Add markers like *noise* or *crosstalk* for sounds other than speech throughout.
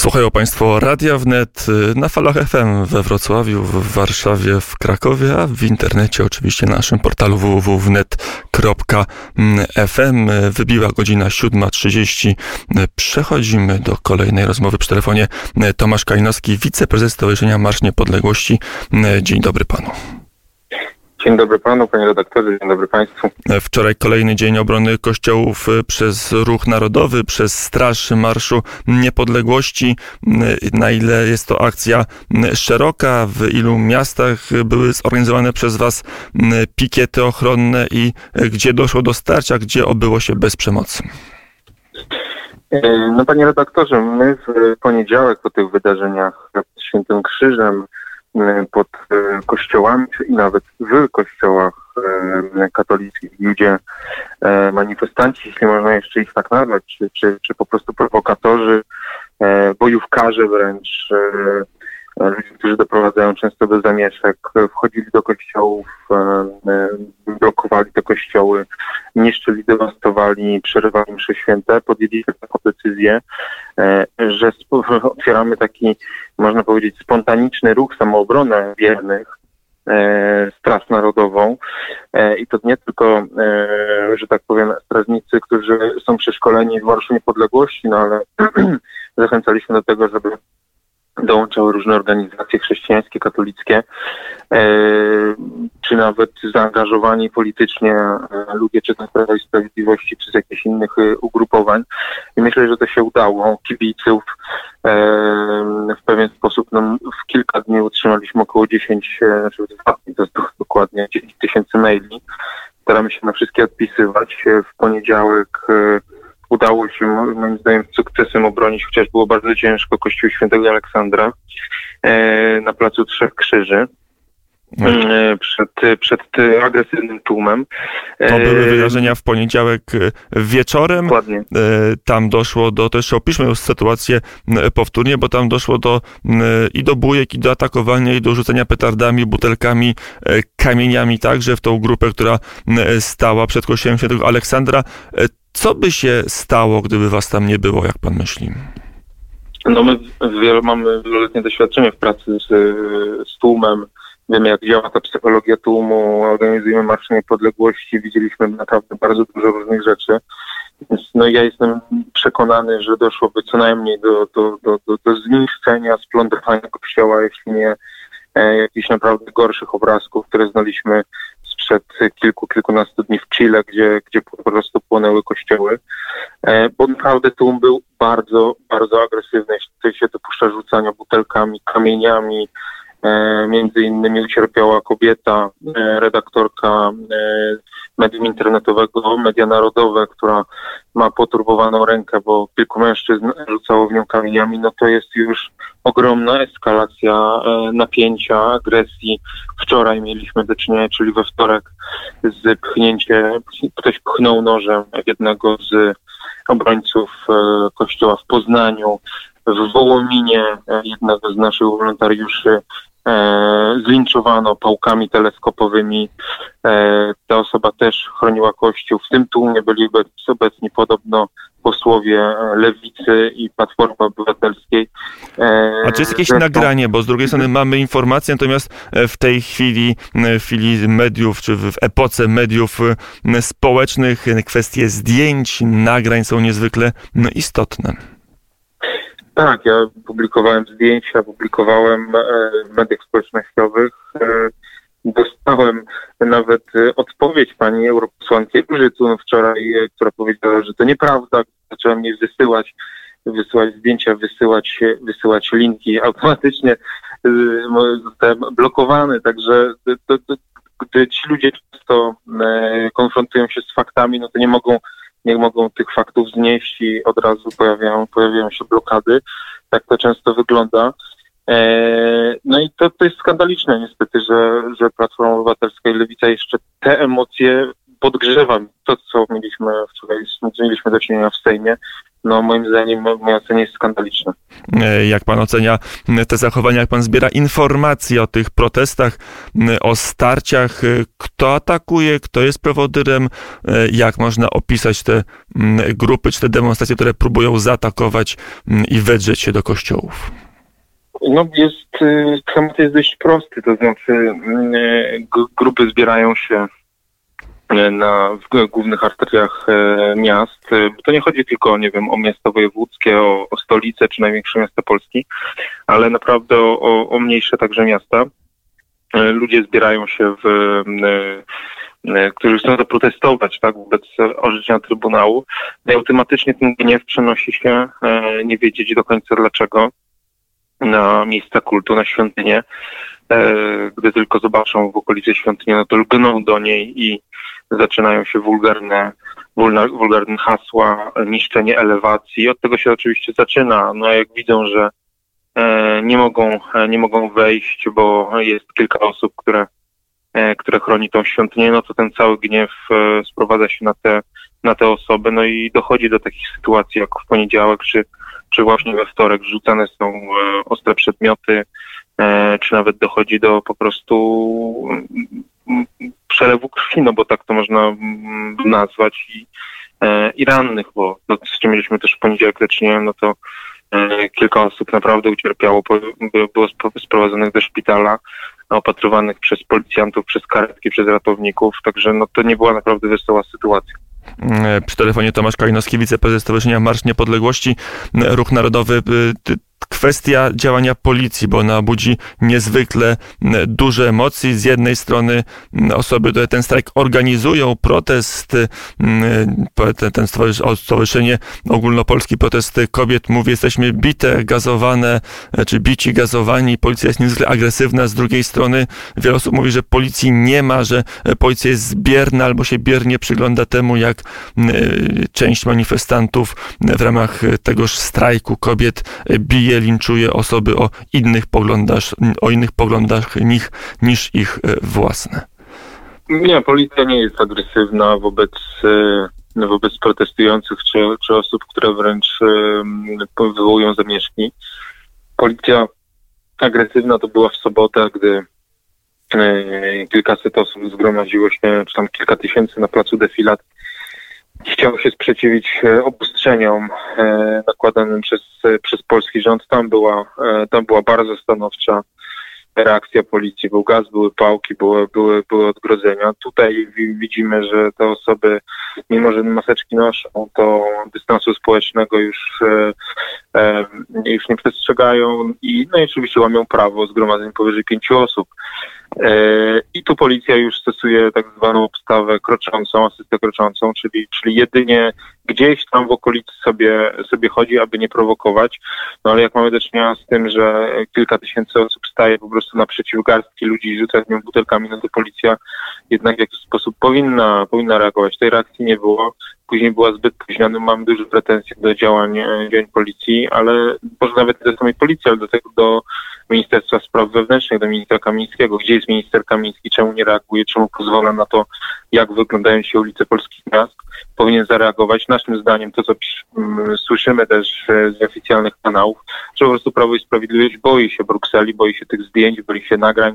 Słuchają Państwo Radia Wnet y, na falach FM we Wrocławiu, w Warszawie, w Krakowie, a w internecie oczywiście na naszym portalu www.wnet.fm. Wybiła godzina 7.30. Przechodzimy do kolejnej rozmowy przy telefonie. Tomasz Kalinowski, wiceprezes Stowarzyszenia Marsz Niepodległości. Dzień dobry panu. Dzień dobry panu, panie redaktorze, dzień dobry państwu. Wczoraj kolejny dzień obrony kościołów y, przez Ruch Narodowy, przez Straż Marszu Niepodległości. Y, na ile jest to akcja szeroka, w ilu miastach były zorganizowane przez was pikiety ochronne i gdzie doszło do starcia, gdzie obyło się bez przemocy? No panie redaktorze, my w poniedziałek po tych wydarzeniach z Świętym Krzyżem E, pod e, kościołami, i nawet w kościołach e, katolickich, gdzie manifestanci, jeśli można jeszcze ich tak nazwać, czy, czy, czy po prostu prowokatorzy, bojówkarze wręcz, ludzie, którzy doprowadzają często do zamieszek, wchodzili do kościołów, blokowali te kościoły, niszczyli, dewastowali, przerywali msze święte, podjęliśmy taką decyzję, że *laughs* otwieramy taki, można powiedzieć, spontaniczny ruch samoobrony wiernych, Straż Narodową. I to nie tylko, że tak powiem, strażnicy, którzy są przeszkoleni w Marszu Niepodległości, no ale *clears throat* zachęcaliśmy do tego, żeby dołączały różne organizacje chrześcijańskie, katolickie, e, czy nawet zaangażowani politycznie e, ludzie, czy to Prawa i Sprawiedliwości, czy z jakichś innych e, ugrupowań. I myślę, że to się udało. Kibiców w pewien sposób no, w kilka dni utrzymaliśmy około 10, znaczy dwa dni, to jest *laughs* dokładnie 10 tysięcy maili. Staramy się na wszystkie odpisywać. W poniedziałek udało się moim zdaniem sukcesem obronić, chociaż było bardzo ciężko, Kościół Świętego Aleksandra e, na Placu Trzech Krzyży. No. E, przed, przed agresywnym tłumem. To były e, wydarzenia w poniedziałek wieczorem. Dokładnie. Tam doszło do, też opiszmy sytuację powtórnie, bo tam doszło do i do bujek, i do atakowania, i do rzucenia petardami, butelkami, kamieniami także w tą grupę, która stała przed kościołem świętego Aleksandra. Co by się stało, gdyby was tam nie było, jak pan myśli? No my wiele, mamy wieloletnie doświadczenie w pracy z, z tłumem. Wiemy, jak działa ta psychologia tłumu, organizujemy Marsz Niepodległości, widzieliśmy naprawdę bardzo dużo różnych rzeczy. Więc no ja jestem przekonany, że doszłoby co najmniej do, do, do, do, do zniszczenia, splądrowania kościoła, jeśli nie e, jakichś naprawdę gorszych obrazków, które znaliśmy sprzed kilku, kilkunastu dni w Chile, gdzie, gdzie po prostu płonęły kościoły, e, bo naprawdę tłum był bardzo, bardzo agresywny, jeśli się dopuszcza rzucania butelkami, kamieniami, Między innymi ucierpiała kobieta, e, redaktorka medium internetowego Media Narodowe, która ma poturbowaną rękę, bo kilku mężczyzn rzucało w nią kamieniami, no to jest już ogromna eskalacja e, napięcia, agresji. Wczoraj mieliśmy do czynienia, czyli we wtorek, z pchnięciem, ktoś pchnął nożem jednego z obrońców e, kościoła w Poznaniu, w Wołominie e, jednego z naszych wolontariuszy e, zlinczowano pałkami teleskopowymi. E, ta osoba też chroniła Kościół. W tym tłumie byli obecni podobno posłowie e, Lewicy i Platformy Obywatelskiej. E, A czy jest jakieś Zresztą... nagranie, bo z drugiej strony mamy informacje, natomiast e, w tej chwili, w chwili mediów, czy w epoce mediów społecznych kwestie zdjęć, nagrań są niezwykle istotne. Tak, ja publikowałem zdjęcia, publikowałem w mediach społecznościowych. Dostałem nawet odpowiedź pani europosłanki Brzytun wczoraj, która powiedziała, że to nieprawda. Zacząłem jej wysyłać, wysyłać zdjęcia, wysyłać, wysyłać linki. Automatycznie zostałem blokowany, także to, to, gdy ci ludzie często konfrontują się z faktami, no to nie mogą nie mogą tych faktów znieść i od razu pojawiają, pojawiają się blokady. Tak to często wygląda. E, no i to, to jest skandaliczne niestety, że, że Platforma Obywatelska i Lewica jeszcze te emocje podgrzewa. To, co mieliśmy wczoraj, mieliśmy do czynienia w Sejmie, no moim zdaniem, w mojej ocenie jest skandaliczne. E, jak pan ocenia te zachowania, jak pan zbiera informacje o tych protestach, o starciach, kto atakuje, kto jest prowodyrem, jak można opisać te grupy czy te demonstracje, które próbują zaatakować i wedrzeć się do kościołów? No jest, temat jest dość prosty, to znaczy grupy zbierają się na, w głównych arteriach miast. To nie chodzi tylko, nie wiem, o miasta wojewódzkie, o, o stolice czy największe miasta Polski, ale naprawdę o, o mniejsze także miasta. Ludzie zbierają się w którzy chcą zaprotestować tak, wobec orzeczenia Trybunału, i automatycznie ten gniew przenosi się, nie wiedzieć do końca dlaczego, na miejsca kultu, na świątynię. E, gdy tylko zobaczą w okolicy świątyni, no to lgną do niej i zaczynają się wulgarne, wulgarne hasła, niszczenie elewacji. Od tego się oczywiście zaczyna. No jak widzą, że e, nie mogą, nie mogą wejść, bo jest kilka osób, które, e, które chroni tą świątynię, no to ten cały gniew sprowadza się na te, na te osoby, no i dochodzi do takich sytuacji jak w poniedziałek, czy czy właśnie we wtorek rzucane są e, ostre przedmioty, e, czy nawet dochodzi do po prostu mm, przelewu krwi, no bo tak to można mm, nazwać i, e, i rannych, bo to, czym mieliśmy też w poniedziałek lecznie, no to kilka osób naprawdę ucierpiało, było sprowadzonych do szpitala, opatrowanych przez policjantów, przez karetki, przez ratowników, także no to nie była naprawdę wesoła sytuacja. E, przy telefonie Tomasz Kalinowski, wiceprezes Stowarzyszenia Marsz Niepodległości, e, Ruch Narodowy kwestia działania policji, bo ona budzi niezwykle duże emocje. Z jednej strony osoby, które ten strajk organizują, protest, ten, stowarzyszenie ogólnopolski protest kobiet mówi, jesteśmy bite, gazowane, e, czy bici, gazowani, policja jest niezwykle agresywna. Z drugiej strony wiele osób mówi, że policji nie ma, że e, policja jest zbierna albo się biernie przygląda temu, jak e, część manifestantów w ramach tegoż strajku kobiet bije linczuje osoby o innych poglądach, o innych poglądach nich, niż ich e, własne. Nie, policja nie jest agresywna wobec, e, wobec protestujących czy, czy osób, które wręcz e, wywołują zamieszki. Policja agresywna to była w sobotę, gdy kilkaset osób zgromadziło się, czy tam kilka tysięcy na placu defilat chciał się sprzeciwić e, obostrzeniom e, nakładanym przez, e, przez polski rząd. Tam była, tam była bardzo stanowcza reakcja policji. Był gaz, były pałki, były, były, były odgrodzenia. Tutaj widzimy, że te osoby, mimo że maseczki noszą, to dystansu społecznego już, już nie przestrzegają i no i oczywiście łamią prawo zgromadzeń powyżej pięciu osób. E, I tu policja już stosuje tak zwaną obstawę kroczącą, asystę kroczącą, czyli, czyli jedynie gdzieś tam w okolicy sobie, sobie chodzi, aby nie prowokować. No ale jak mamy do czynienia z tym, że kilka tysięcy osób staje po prostu naprzeciw garstki ludzi i rzuca z nią butelkami, no to policja jednak w jakiś sposób powinna, powinna reagować. Tej reakcji nie było później była zbyt późna. No, mam duże pretensje do działań, e, działań policji, ale może nawet do samej policji, ale do tego, do Ministerstwa Spraw Wewnętrznych, do ministra Kamińskiego. Gdzie jest minister Kamiński? Czemu nie reaguje? Czemu pozwala na to, jak wyglądają się ulice polskich miast? Powinien zareagować. Naszym zdaniem to, co mm, słyszymy też e, z oficjalnych kanałów, że po prostu Prawo i Sprawiedliwość boi się Brukseli, boi się tych zdjęć, boi się nagrań,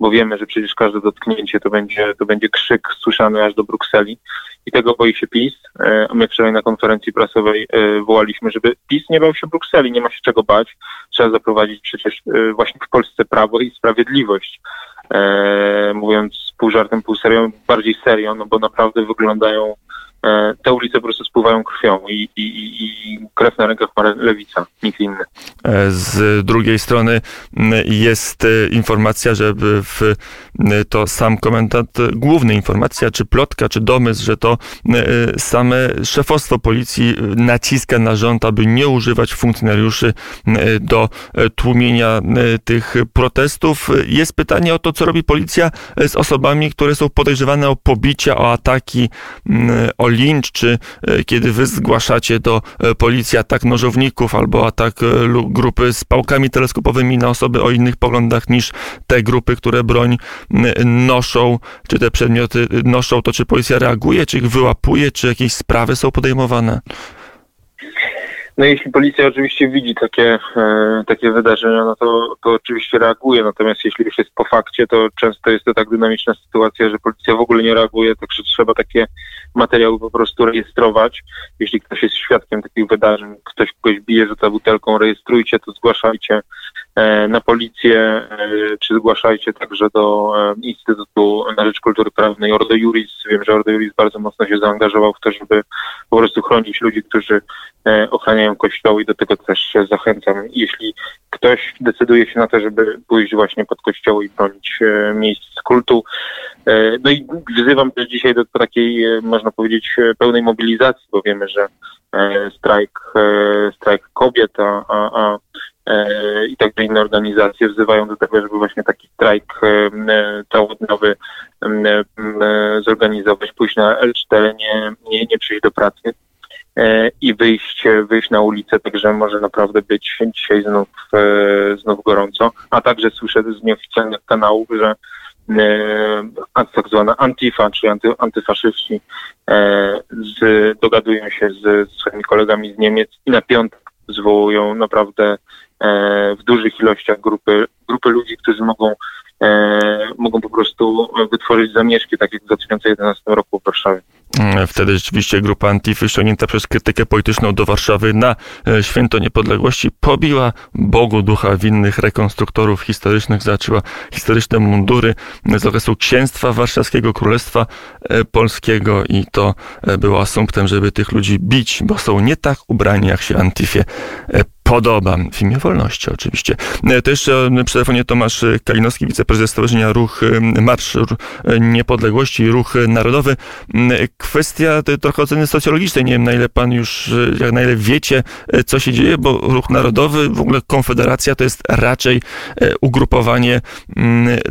bo wiemy, że przecież każde dotknięcie to będzie, to będzie krzyk słyszany aż do Brukseli i tego boi się PiS. E, my wczoraj na konferencji prasowej e, wołaliśmy, żeby PiS nie bał się Brukseli, nie ma się czego bać. Trzeba zaprowadzić przecież właśnie w Polsce prawo i sprawiedliwość. Mówiąc pół żartem, pół serią, bardziej serio, no bo naprawdę wyglądają te ulice po prostu spływają krwią i, i, i krew na rękach ma lewica, nikt inny. E, z drugiej strony jest e, informacja, że w, to sam komendant główny, informacja, czy plotka, czy domysł, że to same szefostwo policji naciska na rząd, aby nie używać funkcjonariuszy do tłumienia tych protestów. Jest pytanie o to, co robi policja z osobami, które są podejrzewane o pobicia, o ataki, o lincz, czy e, kiedy wy zgłaszacie do e, policji atak nożowników albo atak e, grupy z pałkami teleskopowymi na osoby o innych poglądach niż te grupy, które broń noszą, czy te przedmioty noszą, to czy policja reaguje, czy ich wyłapuje, czy jakieś sprawy są podejmowane? No jeśli policja oczywiście widzi takie, e, takie wydarzenia, no to, to oczywiście reaguje, natomiast jeśli już jest po fakcie, to często jest to tak dynamiczna sytuacja, że policja w ogóle nie reaguje, także trzeba takie materiały po prostu rejestrować. Jeśli ktoś jest świadkiem takich wydarzeń, ktoś kogoś bije rzuca butelką, rejestrujcie to, zgłaszajcie na policję, e, czy zgłaszajcie także do e, Instytutu na Rzecz Kultury Prawnej Ordo Juris. Wiem, że Ordo Juris bardzo mocno się zaangażował w to, żeby po prostu chronić ludzi, którzy ochraniają kościoły i do tego też zachęcam. Jeśli ktoś decyduje się na to, żeby pójść właśnie pod kościoły i bronić miejsc kultu, no i wzywam też dzisiaj do takiej, można powiedzieć, pełnej mobilizacji, bo wiemy, że strajk, strajk kobiet, a, a, E, i także inne organizacje wzywają do tego, żeby właśnie taki strajk e, całodniowy e, zorganizować, pójść na L4, nie, nie, nie przyjść do pracy i wyjść, wyjść na ulicę, także może naprawdę być dzisiaj znów, znów gorąco. A także słyszę z nieoficjalnych kanałów, że tak zwana Antifa, czyli anty, antyfaszyści z, dogadują się z, z swoimi kolegami z Niemiec i na piątek zwołują naprawdę E, w dużych ilościach grupy, grupy ludzi, którzy mogą, e, mogą po prostu wytworzyć zamieszki, tak jak w 2011 roku w Warszawie. Mm, wtedy rzeczywiście grupa Antify ściągnięta przez krytykę polityczną do Warszawy na e, Święto Niepodległości pobiła Bogu ducha winnych rekonstruktorów historycznych, zaczęła historyczne mundury z okresu księstwa warszawskiego, Królestwa Polskiego i to było asumptem, żeby tych ludzi bić, bo są nie tak ubrani, jak się Antifie podoba. W imię wolności oczywiście. E, to jeszcze przy telefonie Tomasz Kalinowski, wiceprezes Stowarzyszenia Ruch e, Marsz Niepodległości, Ruch Narodowy. Kwestia trochę oceny socjologicznej. Nie wiem, na ile pan już, e, jak na ile wiecie, co się dzieje, bo Ruch Narodowy, w ogóle Konfederacja to jest raczej ugrupowanie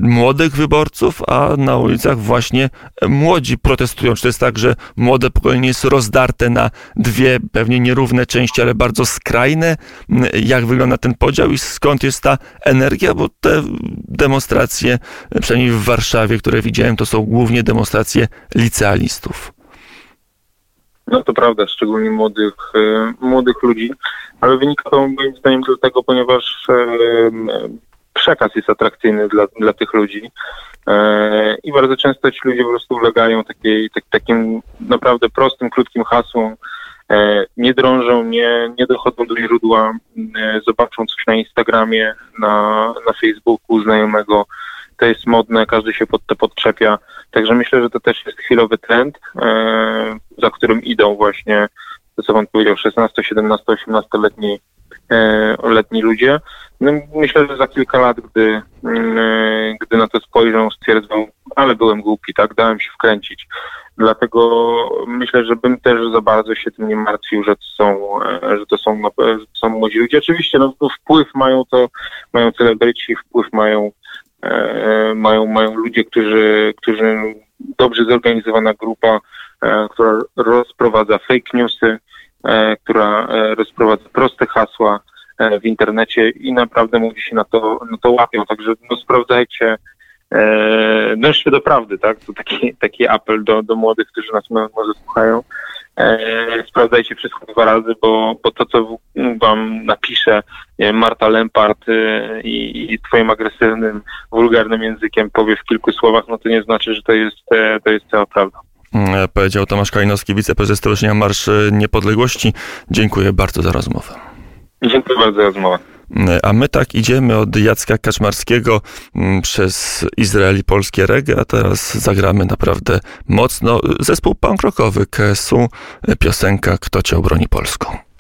młodych wyborców, a na ulicach właśnie młodzi protestują. Czy to jest tak, że młode pokolenie jest rozdarte na dwie pewnie nierówne części, ale bardzo skrajne? Jak wygląda ten podział i skąd jest ta energia, bo te demonstracje, przynajmniej w Warszawie, które widziałem, to są głównie demonstracje licealistów. No to prawda, szczególnie młodych, e, młodych ludzi, ale wynika to moim zdaniem dlatego, ponieważ e, przekaz jest atrakcyjny dla, dla tych ludzi e, i bardzo często ci ludzie po prostu ulegają takiej, tak, takim naprawdę prostym, krótkim hasłom, nie drążą, nie, nie dochodzą do źródła, e, zobaczą coś na Instagramie, na, na Facebooku znajomego, to jest modne, każdy się pod to podczepia. Także myślę, że to też jest chwilowy trend, e, za którym idą właśnie, to co pan powiedział, 16, 17, 18-letni letni ludzie. No, myślę, że za kilka lat, gdy, gdy na to spojrzą, stwierdzą, ale byłem głupi, tak, dałem się wkręcić. Dlatego myślę, że bym też za bardzo się tym nie martwił, że to są, e, że to są, że to są młodzi ludzie. Oczywiście no, wpływ mają to, mają celebryci, wpływ mają, e, mają, mają ludzie, którzy, którzy dobrze zorganizowana grupa, e, która rozprowadza fake newsy, e, która e, rozprowadza proste hasła e, w internecie i naprawdę mówi się na to, na to łapią. Także no, sprawdzajcie, e, dążcie do prawdy, tak? To taki, taki apel do, do młodych, którzy nas może słuchają. E, sprawdzajcie wszystko dwa razy, bo, bo to, co wam napisze Marta Lempart e, i, i twoim agresywnym, wulgarnym językiem powie w kilku słowach, no to nie znaczy, że to jest, e, to jest cała prawda. Mm, powiedział Tomasz Kalinowski, wiceprezes Stowarzyszenia Marsz Niepodległości. Dziękuję bardzo za rozmowę. Dziękuję bardzo za rozmowę. A my tak idziemy od Jacka Kaczmarskiego mm, przez Izrael i polskie reggae, a teraz zagramy naprawdę mocno. Zespół punk rockowy KSU, piosenka Kto cię obroni Polską.